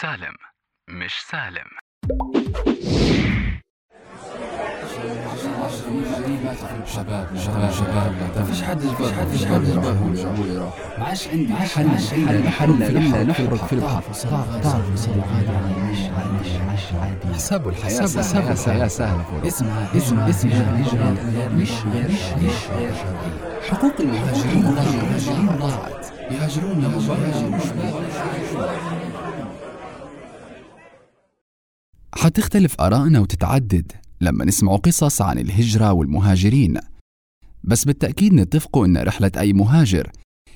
سالم مش سالم. شباب شباب شباب ما فيش حد يجبر ما فيش حد يجبر ما عادش عندي حل حل حل حل نحرق في البحر تعرف صدق عادي عايش عايش عايش عادي حساب الحياة حساب الحياة سهلة اسمها اسمها اسمها هجرة مش مش مش حقوق المهاجرين ضاعت. يهاجرون يهاجرون حتختلف آرائنا وتتعدد لما نسمع قصص عن الهجرة والمهاجرين. بس بالتأكيد نتفقوا أن رحلة أي مهاجر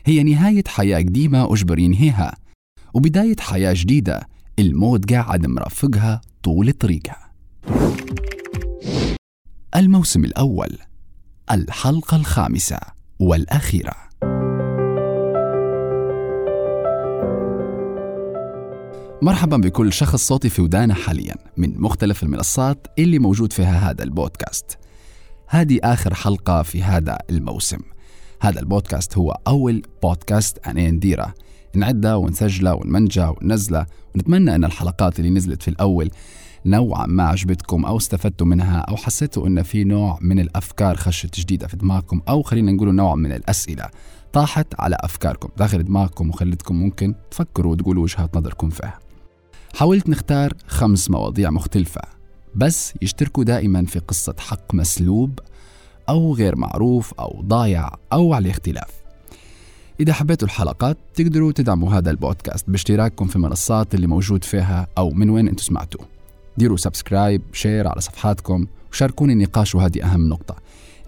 هي نهاية حياة قديمة أجبر ينهيها وبداية حياة جديدة الموت قاعد مرافقها طول طريقها. الموسم الأول الحلقة الخامسة والأخيرة. مرحبا بكل شخص صوتي في ودانا حاليا من مختلف المنصات اللي موجود فيها هذا البودكاست. هذه آخر حلقة في هذا الموسم. هذا البودكاست هو أول بودكاست أنا نديره نعدها ونسجلة ونمنجة وننزلة. ونتمنى أن الحلقات اللي نزلت في الأول نوعا ما عجبتكم أو استفدتوا منها أو حسيتوا أن في نوع من الأفكار خشت جديدة في دماغكم أو خلينا نقول نوع من الأسئلة طاحت على أفكاركم داخل دماغكم وخلتكم ممكن تفكروا وتقولوا وجهات نظركم فيها. حاولت نختار خمس مواضيع مختلفة بس يشتركوا دائما في قصة حق مسلوب أو غير معروف أو ضايع أو عليه اختلاف. إذا حبيتوا الحلقات تقدروا تدعموا هذا البودكاست باشتراككم في المنصات اللي موجود فيها أو من وين أنتم سمعتوه. ديروا subscribe share على صفحاتكم وشاركوني النقاش وهذه أهم نقطة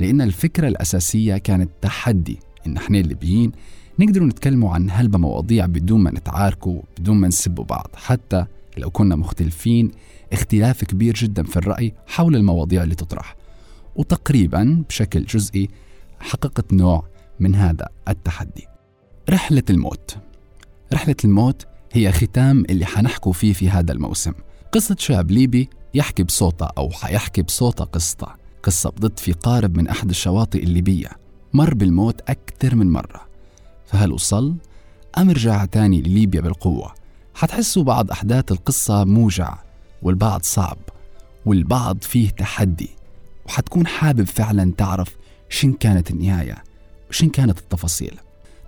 لأن الفكرة الأساسية كانت تحدي إن إحنا الليبيين نقدروا نتكلموا عن هلبة مواضيع بدون ما نتعاركوا بدون ما نسبوا بعض. حتى لو كنا مختلفين اختلاف كبير جدا في الرأي حول المواضيع اللي تطرح. وتقريبا بشكل جزئي حققت نوع من هذا التحدي. رحلة الموت. رحلة الموت هي ختام اللي حنحكوا فيه في هذا الموسم. قصة شاب ليبي يحكي بصوته أو حيحكي بصوته قصته قصة بضد في قارب من أحد الشواطئ الليبية. مر بالموت أكثر من مرة. فهل وصل أم رجع تاني لليبيا بالقوة؟ حتحسوا بعض أحداث القصة موجع والبعض صعب والبعض فيه تحدي وحتكون حابب فعلا تعرف شن كانت النهاية وشن كانت التفاصيل.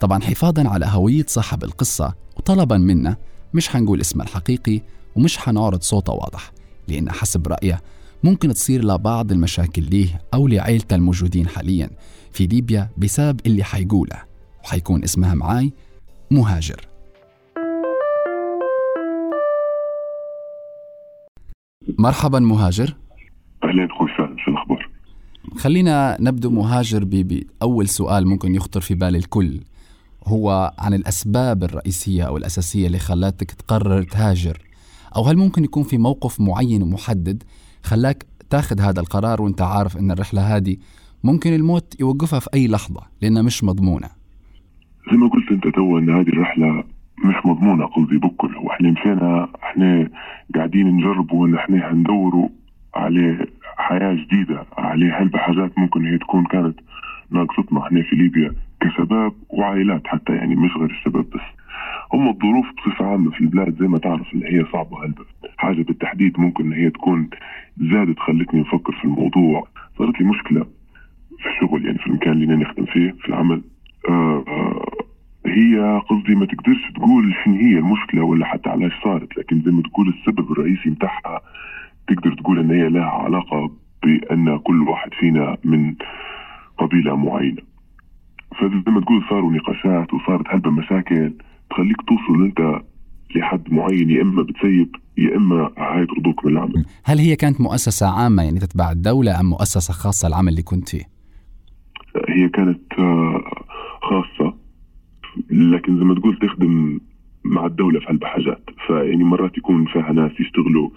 طبعا حفاظا على هوية صاحب القصة وطلبا منا مش حنقول اسمه الحقيقي ومش حنعرض صوته واضح لأن حسب رأيه ممكن تصير لبعض المشاكل ليه أو لعيلته الموجودين حاليا في ليبيا بسبب اللي حيقوله. وحيكون اسمها معاي مهاجر. مرحبا مهاجر. اهلين أخوي سالم شو الأخبار؟ خلينا نبدو مهاجر بأول سؤال ممكن يخطر في بال الكل. هو عن الأسباب الرئيسية أو الأساسية اللي خلاتك تقرر تهاجر؟ أو هل ممكن يكون في موقف معين ومحدد خلاك تاخذ هذا القرار وأنت عارف إن الرحلة هذه ممكن الموت يوقفها في أي لحظة لأنها مش مضمونة؟ زي ما قلت انت تو ان هذه الرحلة مش مضمونة قصدي بكل. وإحنا مشينا إحنا قاعدين نجربوا ان إحنا هندوروا على حياة جديدة على هلبة حاجات ممكن هي تكون كانت ناقصتنا إحنا في ليبيا كشباب وعائلات حتى يعني مش غير الشباب بس. هم الظروف بصفة عامة في البلاد زي ما تعرف اللي هي صعبة هلبة حاجة بالتحديد ممكن إن هي تكون زادت خلتني نفكر في الموضوع. صارت لي مشكلة في الشغل يعني في المكان اللي نخدم فيه في العمل. آه آه هي قصدي ما تقدرش تقول شنو هي المشكلة ولا حتى علاش صارت لكن زي ما تقول السبب الرئيسي متاعها تقدر تقول إن هي لها علاقة بأن كل واحد فينا من قبيلة معينة فزي ما تقول صاروا نقاشات وصارت هلبة مشاكل تخليك توصل أنت لحد معين يا إما بتسيب يا إما عايد رضوك من العمل هل هي كانت مؤسسة عامة يعني تتبع الدولة أم مؤسسة خاصة العمل اللي كنت فيه؟ هي كانت آه، خاصة لكن زي ما تقول تخدم مع الدولة في هالبحاجات. فيعني مرات يكون فيها ناس يشتغلوا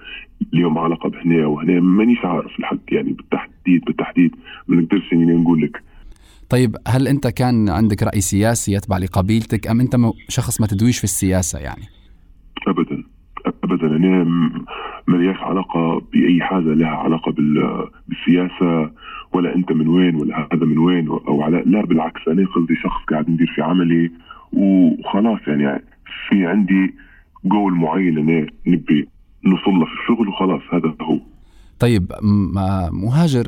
لهم علاقة بهنا وهنا. مانيش عارف الحق يعني بالتحديد بالتحديد ما نقدرش إني نقول لك. طيب هل أنت كان عندك رأي سياسي يتبع لقبيلتك أم أنت م- شخص ما تدويش في السياسة يعني؟ ابدا. أنا م- ملياش علاقة بأي حاجة لها علاقة بال- بالسياسة ولا أنت من وين ولا هذا من وين أو على لا بالعكس أنا قصدي شخص قاعد ندير في عملي وخلاص يعني في عندي جول معين نبي نوصل له في الشغل وخلاص هذا هو. طيب مهاجر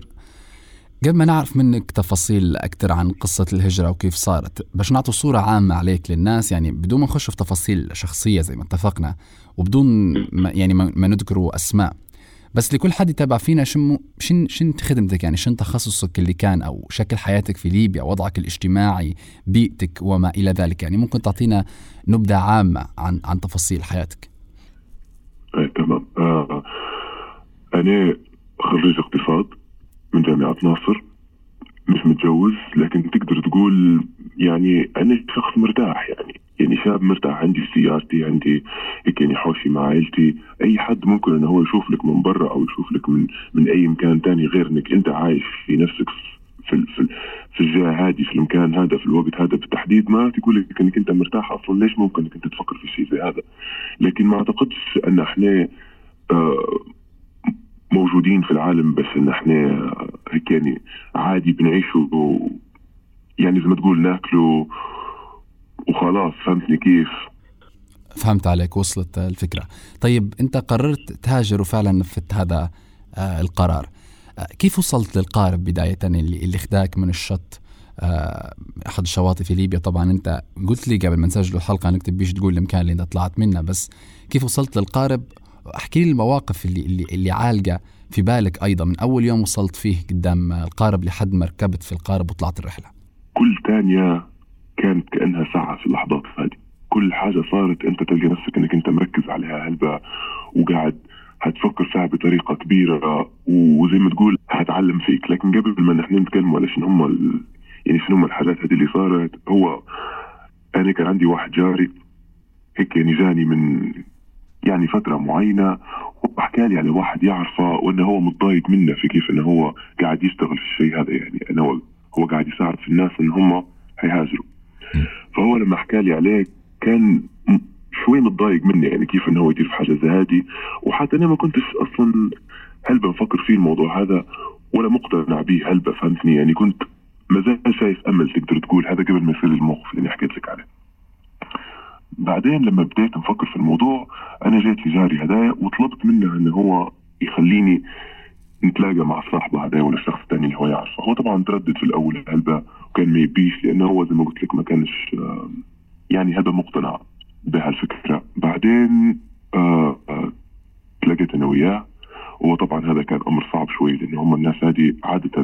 قبل ما نعرف منك تفاصيل أكثر عن قصة الهجرة وكيف صارت باش نعطوا صورة عامة عليك للناس يعني بدون ما نخش في تفاصيل شخصية زي ما اتفقنا وبدون ما يعني ما نذكروا أسماء. بس لكل حد يتابع فينا شن شن شن خدمتك؟ يعني شن تخصصك اللي كان أو شكل حياتك في ليبيا وضعك الاجتماعي بيئتك وما إلى ذلك؟ يعني ممكن تعطينا نبذة عامة عن عن تفاصيل حياتك. إيه تمام. آه أنا خريج اقتصاد. من جامعة ناصر. مش متجوز لكن تقدر تقول يعني أنا شخص مرتاح يعني. يعني شاب مرتاح عندي سيارتي عندي هيك يعني حوشي مع عائلتي أي حد ممكن انه هو يشوف لك من برا أو يشوف لك من من أي مكان تاني غير إنك أنت عايش في نفسك في في في الجهة هذه في المكان هذا في الوقت هذا. بالتحديد ما تقول لك إنك أنت مرتاح أصلا. ليش ممكن إنك أنت تفكر في شيء زي هذا؟ لكن ما أعتقدش أن إحنا آه، موجودين في العالم بس ان إحنا هيك يعني عادي بنعيشوا يعني زي ما تقول ناكلوا وخلاص فهمتني كيف؟ فهمت عليك وصلت الفكرة. طيب أنت قررت تهاجر وفعلا نفذت هذا آه القرار. آه كيف وصلت للقارب بداية؟ اللي, اللي خداك من الشط آه أحد الشواطئ في ليبيا. طبعا أنت قلت لي قبل ما نسجل الحلقة أنك تبيش تقول المكان اللي أنت طلعت منه بس كيف وصلت للقارب؟ أحكي لي المواقف اللي اللي اللي عالقة في بالك أيضا من أول يوم وصلت فيه قدام القارب لحد ما ركبت في القارب وطلعت الرحلة. كل ثانية كانت كأنها ساعة في اللحظات هذه. كل حاجة صارت أنت تلقى نفسك إنك أنت مركز عليها هلبة وقاعد هتفكر فيها بطريقة كبيرة وزي ما تقول هتعلم فيك. لكن قبل ما نحن نتكلم على شنو هم ال... يعني شنو هم الحاجات هذه اللي صارت هو أنا كان عندي واحد جاري هيك يعني جاني من يعني فترة معينة وحكى لي على واحد يعرفه وإنه هو متضايق منه في كيف إنه هو قاعد يشتغل في الشيء هذا يعني إنه هو, هو قاعد يساعد في الناس إن هم هيهاجروا فهو لما حكى لي عليه كان شوي متضايق مني يعني كيف إنه هو يدير في حاجة زي هذه. وحتى أنا ما كنتش أصلا هل بفكر فيه الموضوع هذا ولا مقتنع به هل فهمتني يعني كنت ما زال شايف أمل تقدر تقول هذا قبل ما يصير الموقف اللي حكيت لك عليه. بعدين لما بديت نفكر في الموضوع أنا جيت لجاري هدايا وطلبت منه انه هو يخليني نتلاقى مع صاحبه هذا ولا الشخص الثاني اللي هو يعرفه. هو طبعا تردد في الأول هلبة وكان ما يبيش لأنه هو زي ما قلت لك ما كانش يعني هذا مقتنع بهالفكرة. بعدين آه آه تلاقيت أنا وياه. هو طبعا هذا كان أمر صعب شوي لأن هم الناس هذه عادة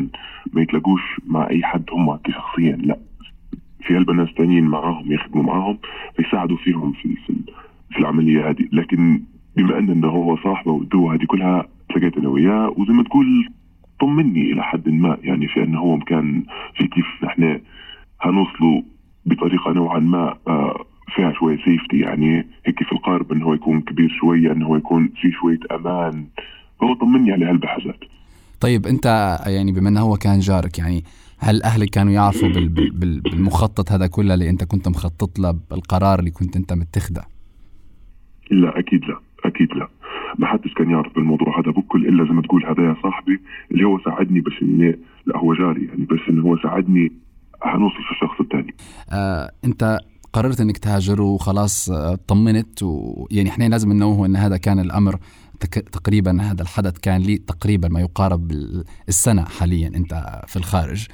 ما يتلاقوش مع أي حد هم كشخصيا لا. في قلب ناس تانيين معاهم يخدموا معاهم فيساعدوا فيهم في في, في العملية هذه. لكن بما أن هو صاحبه والدوا هذه كلها تلاقيت أنا وياه وزي ما تقول طمني إلى حد ما يعني في أنه هو كان في كيف نحن هنوصلوا بطريقة نوعا ما آه، فيها شوية سيفتي يعني هيك في القارب انه هو يكون كبير شوية انه هو يكون في شوية أمان. فهو طمني على هالبحثات. طيب أنت يعني بما انه هو كان جارك يعني هل أهلك كانوا يعرفوا بال بال بالمخطط هذا كله اللي أنت كنت مخطط له بالقرار اللي كنت أنت متخذه؟ لا أكيد لا أكيد لا ما حدش كان يعرف بالموضوع هذا بكل إلا زي ما تقول هذا يا صاحبي اللي هو ساعدني بس إني لا هو جاري يعني بس إنه هو ساعدني هنوصل في الشخص الثاني آه أنت قررت إنك تهاجر وخلاص آه، طمنت ويعني إحنا لازم ننوه إن هذا كان الأمر تقريبا هذا الحدث كان لي تقريبا ما يقارب السنة حاليا أنت في الخارج.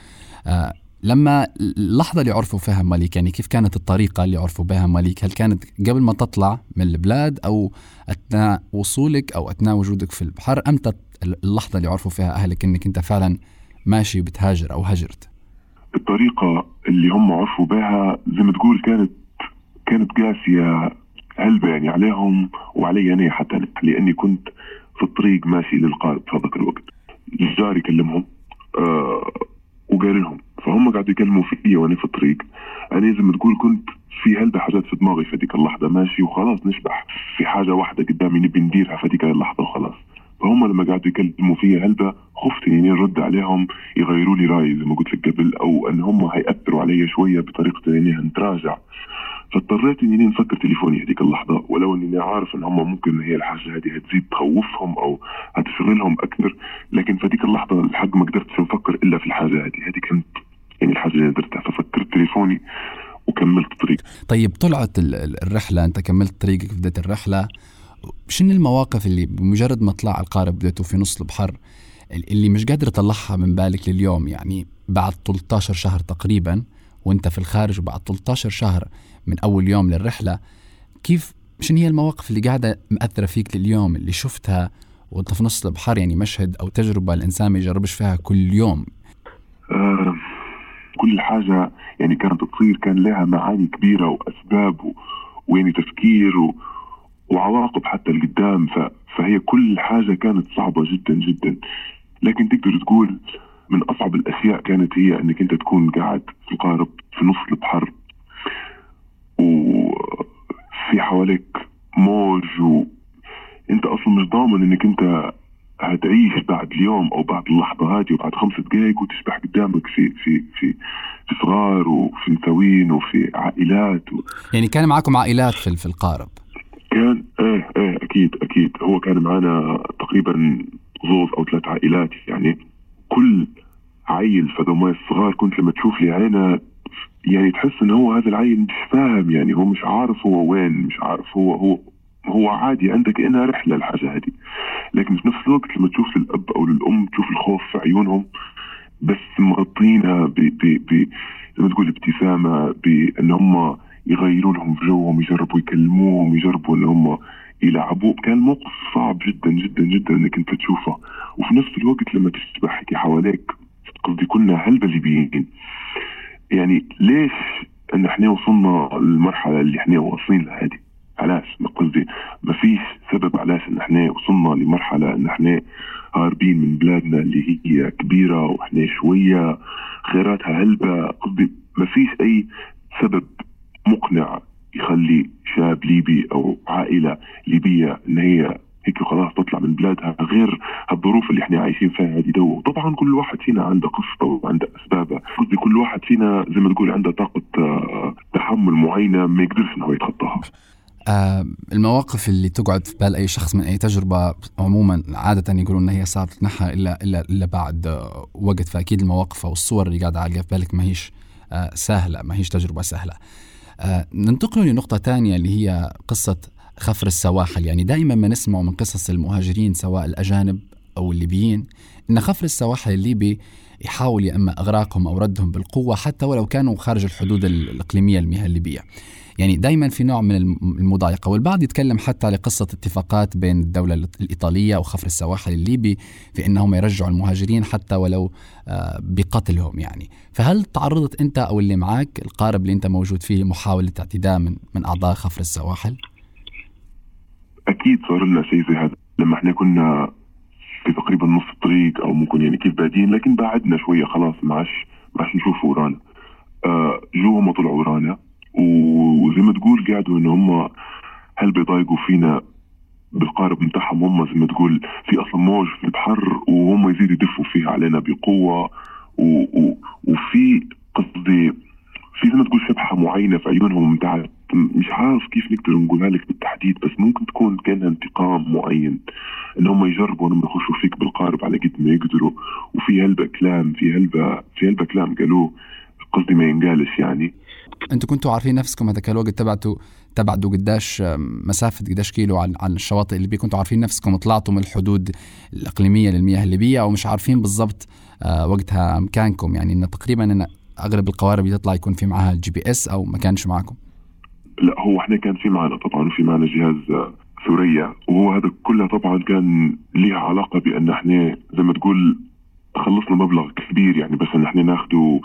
آه لما اللحظة اللي عرفوا فيها مالك يعني كيف كانت الطريقة اللي عرفوا بها مالك هل كانت قبل ما تطلع من البلاد أو أثناء وصولك أو أثناء وجودك في البحر أمتى اللحظة اللي عرفوا فيها أهلك أنك أنت فعلا ماشي بتهاجر أو هجرت الطريقة اللي هم عرفوا بها زي ما تقول كانت كانت قاسية هلبة يعني عليهم وعلي أنا حتى لأني كنت في الطريق ماشي للقارب في هذاك الوقت. الجار يكلمهم آه وقال لهم فهم قاعدوا يكلموا فيي وأنا في الطريق. أنا زي ما تقول كنت في هلبة حاجات في دماغي في هذيك اللحظة ماشي وخلاص نشبح في حاجة واحدة قدامي نبي نديرها في هذيك اللحظة وخلاص. فهم لما قعدوا يكلموا فيا هلبة خفت إني نرد عليهم يغيروا لي رأيي زي ما قلت لك قبل أو إن هم هيأثروا علي شوية بطريقة إني نتراجع فاضطريت إني نفكر تليفوني هذيك اللحظة ولو إني عارف إن هم ممكن هي الحاجة هذه هتزيد تخوفهم أو هتشغلهم أكثر لكن في هذيك اللحظة الحق ما قدرتش نفكر إلا في الحاجة هذه. هذه كانت يعني الحاجة اللي درتها ففكرت تليفوني وكملت طريق. طيب طلعت الرحلة أنت كملت طريقك بدأت الرحلة. شنو المواقف اللي بمجرد ما طلع القارب بديته في نص البحر اللي مش قادر تطلعها من بالك لليوم؟ يعني بعد 13 شهر تقريبا وانت في الخارج وبعد 13 شهر من أول يوم للرحلة كيف شنو هي المواقف اللي قاعدة مأثرة فيك لليوم اللي شفتها وانت في نص البحر؟ يعني مشهد أو تجربة الإنسان ما يجربش فيها كل يوم. آه كل حاجة يعني كانت تصير كان لها معاني كبيرة وأسباب و... ويعني تفكير و... وعواقب حتى لقدام ف... فهي كل حاجة كانت صعبة جدا جدا. لكن تقدر تقول من أصعب الأشياء كانت هي إنك أنت تكون قاعد في القارب في نص البحر وفي حواليك موج وانت أصلا مش ضامن إنك أنت هتعيش بعد اليوم أو بعد اللحظة هذه وبعد خمس دقائق وتشبح قدامك في في في في صغار وفي نسوين وفي عائلات و... يعني كان معكم عائلات في القارب. أكيد أكيد. هو كان معنا تقريبا زوز أو ثلاث عائلات يعني كل عيل فدوما الصغار كنت لما تشوف لي عينة يعني تحس إن هو هذا العيل مش فاهم يعني هو مش عارف هو وين مش عارف هو هو هو عادي عندك انها رحلة الحاجة هذه. لكن في نفس الوقت لما تشوف للاب أو للام تشوف الخوف في عيونهم بس مغطينها ب ب ب زي ما تقول ابتسامة بأن هم يغيروا لهم في جوهم يجربوا يكلموهم يجربوا إن هم يلعبوا كان موقف صعب جدا جدا جدا إنك أنت تشوفه. وفي نفس الوقت لما تشبه حكي حواليك قصدي كنا هلبة ليبيين يعني ليش إن إحنا وصلنا للمرحلة اللي إحنا واصلين لها هذه؟ علاش؟ قصدي ما فيش سبب علاش إن إحنا وصلنا لمرحلة إن إحنا هاربين من بلادنا اللي هي كبيرة وإحنا شوية خيراتها هلبة. قصدي ما فيش أي سبب مقنع يخلي شاب ليبي أو عائلة ليبية ان هي هيك خلاص تطلع من بلادها غير الظروف اللي إحنا عايشين فيها هذه دو. طبعا كل واحد فينا عنده قصته وعنده اسبابه قصدي كل واحد فينا زي ما تقول عنده طاقة آه، تحمل معينة ما يقدرش إنه يتخطاها. آه المواقف اللي تقعد في بال أي شخص من أي تجربة عموما عادة يقولون إن هي صعب تتنحى إلا إلا إلا بعد آه، وقت. فأكيد المواقف أو الصور اللي قاعدة عالقه في بالك ما هيش آه سهلة ما هيش تجربة سهلة. آه ننتقل لنقطة ثانية اللي هي قصة خفر السواحل. يعني دائما ما نسمع من قصص المهاجرين سواء الأجانب أو الليبيين أن خفر السواحل الليبي يحاول يا إما إغراقهم أو ردهم بالقوة حتى ولو كانوا خارج الحدود الإقليمية المياه الليبية. يعني دائما في نوع من المضايقة والبعض يتكلم حتى على قصة اتفاقات بين الدولة الإيطالية وخفر السواحل الليبي في أنهم يرجعوا المهاجرين حتى ولو آه، بقتلهم يعني. فهل تعرضت أنت أو اللي معك القارب اللي أنت موجود فيه محاولة اعتداء من, من أعضاء خفر السواحل؟ أكيد صار لنا شيء زي هذا. لما إحنا كنا في تقريبا نص الطريق أو ممكن يعني كيف بادين لكن بعدنا شوية خلاص ما عادش ما عادش نشوف ورانا. آه جو هم طلعوا ورانا. وزي ما تقول قاعدوا إن هم هل بيضايقوا فينا بالقارب نتاعهم هم؟ زي ما تقول في أصلا موج في البحر وهم يزيدوا يدفوا فيها علينا بقوة و و وفي قصدي في زي ما تقول شبحه معينة في عيونهم بتاعت مش عارف كيف نقدر نقولها لك بالتحديد بس ممكن تكون كأنها انتقام معين. إن هم يجربوا انهم يخشوا فيك بالقارب على قد ما يقدروا وفي هلبة كلام في هلبة في هلبة كلام قالوه قصدي ما ينقالش يعني. أنتوا كنتوا عارفين نفسكم هذاك الوقت تبعتوا تبعدوا قداش مسافة قداش كيلو عن عن الشواطئ الليبية. كنتوا عارفين نفسكم طلعتوا من الحدود الإقليمية للمياه الليبية أو مش عارفين بالضبط آه، وقتها مكانكم يعني إن تقريبا إن أغلب القوارب تطلع يكون في معها ال GPS أو ما كانش معكم لا هو إحنا كان في معنا طبعا في معنا جهاز ثريا وهو هذا كله طبعا كان ليه علاقة بأن إحنا زي ما تقول خلصنا مبلغ كبير يعني بس ان إحنا ناخده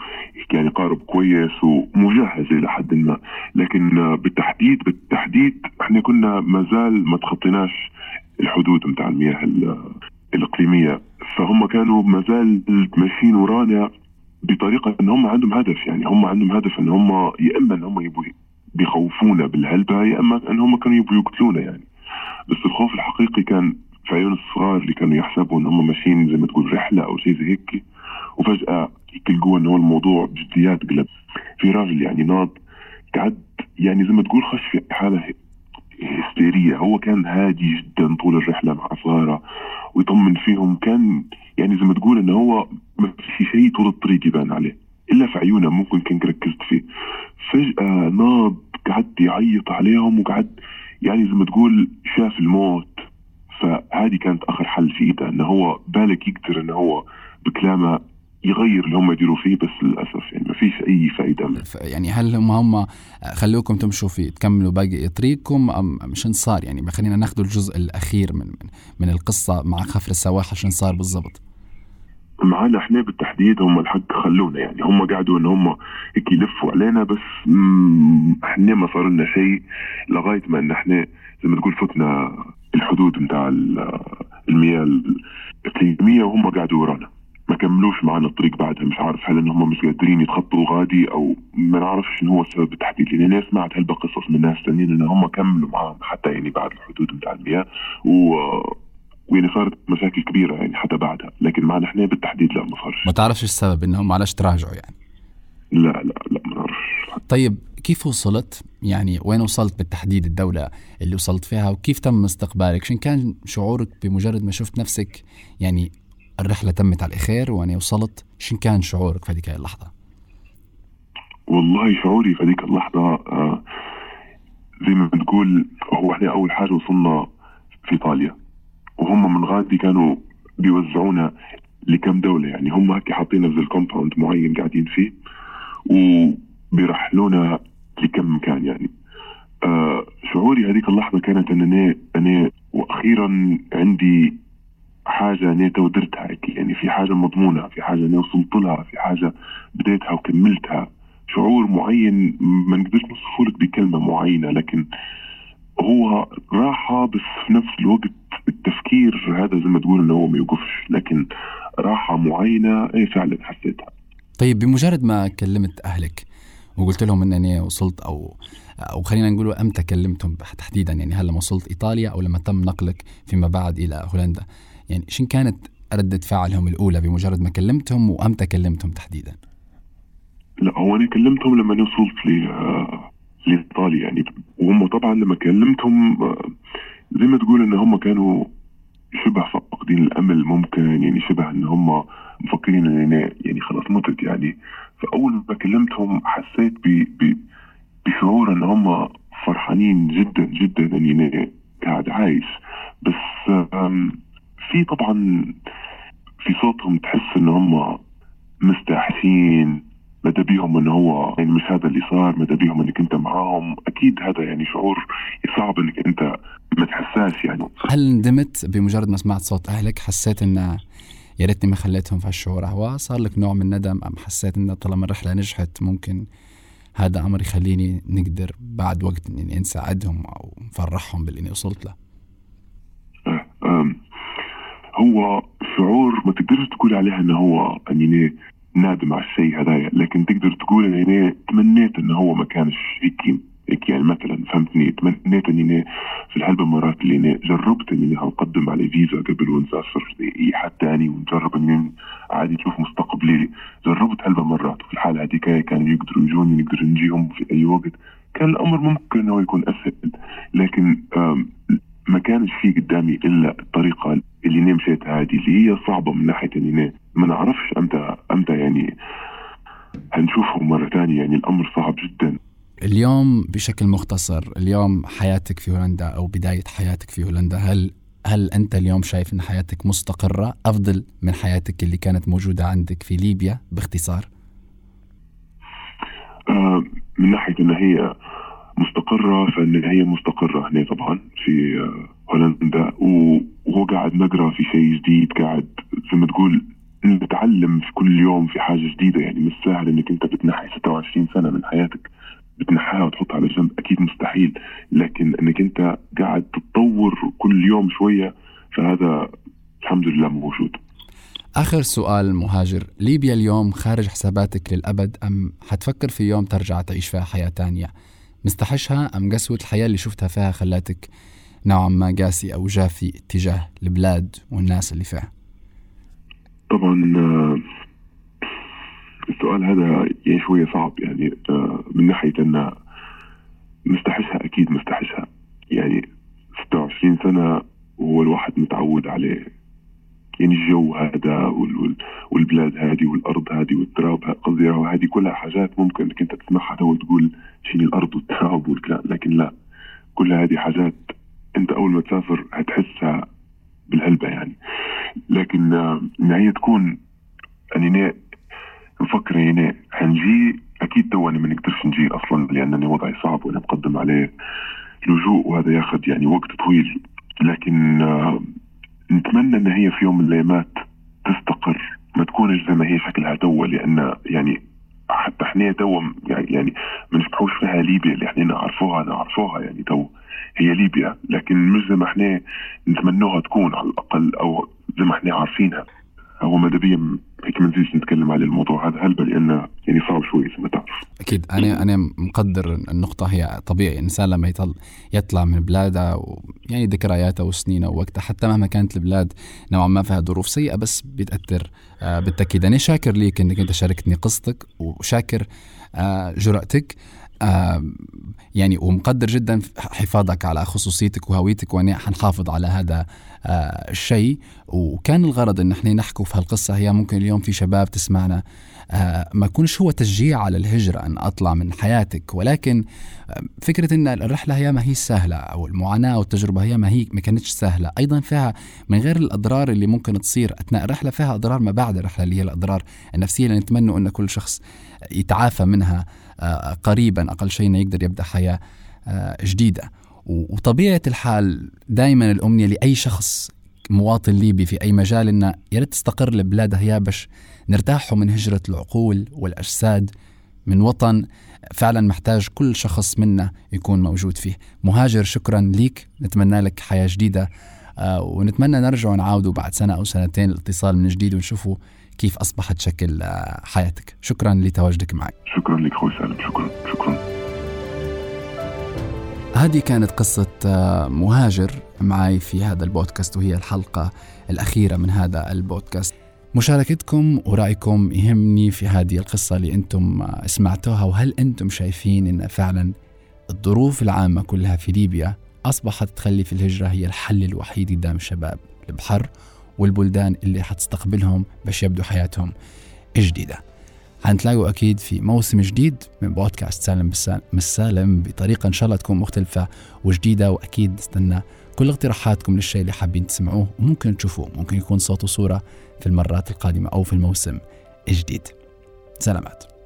يعني قارب كويس ومجهز إلى حد ما. لكن بالتحديد بالتحديد إحنا كنا ما زال ما تخطيناش الحدود نتاع المياه الإقليمية. فهم كانوا ما زال ماشيين ورانا بطريقة إن هم عندهم هدف يعني هم عندهم هدف إن هم يا إما إن هم يبوا بيخوفونا بالهلبة يا إما إن هم كانوا يبغوا يقتلونا يعني. بس الخوف الحقيقي كان في عيون الصغار اللي كانوا يحسبوا إن هم ماشيين زي ما تقول رحلة أو شيء زي هيك وفجأة يلقوا إن هو الموضوع بجديات قلب. في راجل يعني ناض قعد يعني زي ما تقول خش في حالة هستيرية. هو كان هادي جدا طول الرحلة مع صغاره ويطمن فيهم. كان يعني زي ما تقول انه هو ما في شيء طول الطريق يبان عليه إلا في عيونها ممكن كنت ركزت فيه. فجأة ناض قعد يعيط عليهم وقعد يعني زي ما تقول شاف الموت. فهذه كانت آخر حل في إيده انه هو بالك يقدر انه هو بكلامه يغير اللي هم يديروا فيه بس للأسف يعني ما فيش أي فائدة يعني هل هم هم خلوكم تمشوا في تكملوا باقي طريقكم أم شن صار يعني؟ خلينا ناخذ الجزء الأخير من من القصة مع خفر السواحل شن صار بالضبط. معانا إحنا بالتحديد هم الحق خلونا يعني. هم قعدوا إن هم هيك يلفوا علينا بس إحنا ما صار لنا شيء لغاية ما إن إحنا زي ما تقول فتنا الحدود نتاع المياه الاقليمية وهم قعدوا ورانا. ما كملوش معنا الطريق بعدها. مش عارف هل إن هم مش قادرين يتخطوا غادي أو ما نعرفش شنو هو السبب بالتحديد. لأن أنا سمعت هلبة قصص من ناس ثانيين إن هم كملوا معاهم حتى يعني بعد الحدود نتاع المياه. و ويعني صارت مشاكل كبيرة يعني حتى بعدها. لكن معنا إحنا بالتحديد لا ما صارش. ما تعرفش السبب إنهم علاش تراجعوا يعني. لا لا لا ما طيب كيف وصلت؟ يعني وين وصلت بالتحديد الدولة اللي وصلت فيها؟ وكيف تم استقبالك؟ شن كان شعورك بمجرد ما شفت نفسك؟ يعني الرحلة تمت على خير وأنا وصلت شن كان شعورك في هذيك اللحظة؟ والله شعوري في هذيك اللحظة آه زي ما بتقول هو إحنا أول حاجة وصلنا في إيطاليا. وهم من غادي كانوا بيوزعونا لكم دولة يعني هم هكي حاطينا في الكومباوند معين قاعدين فيه. وبيرحلونا لكم مكان يعني. آه شعوري هذيك اللحظة كانت أن أنا أنا وأخيرا عندي حاجة أنا تودرتها هيك يعني في حاجة مضمونة في حاجة أنا وصلت لها في حاجة بديتها وكملتها. شعور معين ما نقدرش نوصفه لك بكلمة معينة لكن هو راحة بس في نفس الوقت التفكير هذا زي ما تقول إنه هو ما يوقفش لكن راحة معينة اي فعلا حسيتها. طيب بمجرد ما كلمت أهلك وقلت لهم انني وصلت أو أو خلينا نقول أمتى كلمتهم تحديدا يعني هل لما وصلت إيطاليا أو لما تم نقلك فيما بعد إلى هولندا يعني شن كانت ردة فعلهم الأولى بمجرد ما كلمتهم وأمتى كلمتهم تحديدا؟ لا هو أنا كلمتهم لما وصلت آه، لإيطاليا يعني وهم طبعا لما كلمتهم آه، زي ما تقول إن هم كانوا شبه فاقدين الأمل ممكن يعني شبه إن هم مفكرين أنا يعني خلاص متت يعني فأول ما كلمتهم حسيت بشعور إن هم فرحانين جدا جدا أنا قاعد عايش. بس في طبعا في صوتهم تحس إن هم مستحسين. مدى بيهم إن هو يعني مش هذا اللي صار مدى بيهم إنك أنت معاهم. أكيد هذا يعني شعور صعب إنك أنت ما تحساش يعني. هل ندمت بمجرد ما سمعت صوت أهلك؟ حسيت إن يا ريتني ما خليتهم في هالشعور. هو صار لك نوع من الندم أم حسيت ان طالما الرحلة نجحت ممكن هذا أمر يخليني نقدر بعد وقت إني نساعدهم أو نفرحهم باللي وصلت له؟ هو شعور ما تقدرش تقول عليها إنه هو يعني نادم على الشيء هذايا لكن تقدر تقول إني تمنيت إنه هو ما كانش هيك يعني مثلا فهمتني؟ تمنيت إني في الهلبة مرات اللي جربت إني اقدم على فيزا قبل ونسافر اي حد ثاني ونجرب إني عادي نشوف مستقبلي. جربت هلبة مرات وفي الحالة هذيك كانوا يقدروا يجوني نقدر نجيهم في أي وقت. كان الأمر ممكن إنه يكون أسهل لكن ما كانش في قدامي إلا الطريقة اللي أنا مشيتها هذه اللي هي صعبة من ناحية إني ما نعرفش أمتى أمتى يعني هنشوفهم مرة ثانية. يعني الأمر صعب جدا. اليوم بشكل مختصر اليوم حياتك في هولندا أو بداية حياتك في هولندا هل هل أنت اليوم شايف إن حياتك مستقرة أفضل من حياتك اللي كانت موجودة عندك في ليبيا باختصار؟ آه من ناحية إن هي مستقرة فإن هي مستقرة هنا طبعا في آه، هولندا. وهو قاعد نقرأ في شيء جديد قاعد زي ما تقول نتعلم في كل يوم في حاجة جديدة. يعني مش سهل إنك أنت بتنحي 26 سنة من حياتك. بتنحيها وتحطها على جنب أكيد مستحيل لكن إنك أنت قاعد تتطور كل يوم شوية فهذا الحمد لله موجود. آخر سؤال مهاجر ليبيا اليوم خارج حساباتك للأبد أم حتفكر في يوم ترجع تعيش فيها حياة تانية؟ مستحشها أم قسوة الحياة اللي شفتها فيها خلاتك نوعا ما قاسي أو جافي اتجاه البلاد والناس اللي فيها؟ طبعا آه، السؤال هذا يعني شوية صعب يعني آه، من ناحية أن مستحشها أكيد مستحشها يعني 26 سنة وهو الواحد متعود عليه. يعني الجو هذا والبلاد هذه والأرض هذه والتراب قصدي هذه كلها حاجات ممكن إنك أنت تسمعها وتقول شيني الأرض والتراب والكلام لكن لا. كل هذه حاجات أنت أول ما تسافر هتحسها بالهلبة يعني. لكن إن هي تكون يعني نفكر يعني حنجي أكيد تو أنا ما نقدرش نجي أصلا لأنني وضعي صعب وأنا مقدم عليه لجوء وهذا ياخذ يعني وقت طويل. لكن نتمنى إن هي في يوم من الأيامات تستقر ما تكونش زي ما هي شكلها توا لأن يعني حتى إحنا تو يعني ما نشبحوش فيها ليبيا اللي إحنا نعرفوها نعرفوها يعني تو هي ليبيا لكن مش زي ما إحنا نتمنوها تكون على الأقل أو زي ما إحنا عارفينها. هو ماذابيا هيك ما نزيدش نتكلم على الموضوع هذا؟ هلبة لأنه يعني صعب شوي ما تعرف. أكيد. أنا أنا مقدر النقطة. هي طبيعي. الإنسان لما يطل يطلع من بلاده يعني ذكرياته وسنينه ووقتها حتى مهما كانت البلاد نوعا ما فيها ظروف سيئة بس بتأثر آه بالتأكيد. أنا شاكر ليك إنك أنت شاركتني قصتك وشاكر آه جرأتك آه يعني ومقدر جدا حفاظك على خصوصيتك وهويتك وأنا حنحافظ على هذا الشيء وكان الغرض إن إحنا نحكوا في هالقصة. هي ممكن اليوم في شباب تسمعنا. آه ما يكونش هو تشجيع على الهجرة إن أطلع من حياتك. ولكن آه فكرة إن الرحلة هي ما هي سهلة أو المعاناة والتجربه هي ما هي ما كانتش سهلة. أيضا فيها من غير الأضرار اللي ممكن تصير أثناء الرحلة فيها أضرار ما بعد الرحلة اللي هي الأضرار النفسية. اللي نتمنى إن كل شخص يتعافى منها آه، قريبا. أقل شيء إنه يقدر يبدأ حياة آه، جديدة. وطبيعة الحال دائما الأمنية لأي شخص مواطن ليبي في أي مجال إنه يا ريت تستقر لبلاده يا باش نرتاحوا من هجرة العقول والأجساد من وطن فعلا محتاج كل شخص منا يكون موجود فيه. مهاجر شكرا ليك. نتمنى لك حياة جديدة. آه، ونتمنى نرجع نعاودوا بعد سنة أو سنتين الاتصال من جديد ونشوفوا كيف أصبحت شكل آه، حياتك. شكرا لتواجدك معي. شكرا لك أخوي سالم. شكرا. شكرا. هذه كانت قصة آه، مهاجر معي في هذا البودكاست وهي الحلقة الأخيرة من هذا البودكاست. مشاركتكم ورأيكم يهمني في هذه القصة اللي أنتم آه، سمعتوها وهل أنتم شايفين أن فعلا الظروف العامة كلها في ليبيا أصبحت تخلي في الهجرة هي الحل الوحيد قدام الشباب البحر والبلدان اللي حتستقبلهم باش يبدوا حياتهم جديدة. حنتلاقوا أكيد في موسم جديد من بودكاست سالم مش سالم بطريقة إن شاء الله تكون مختلفة وجديدة وأكيد نستنى كل اقتراحاتكم للشيء اللي حابين تسمعوه وممكن تشوفوه. ممكن يكون صوت وصورة في المرات القادمة أو في الموسم الجديد. سلامات.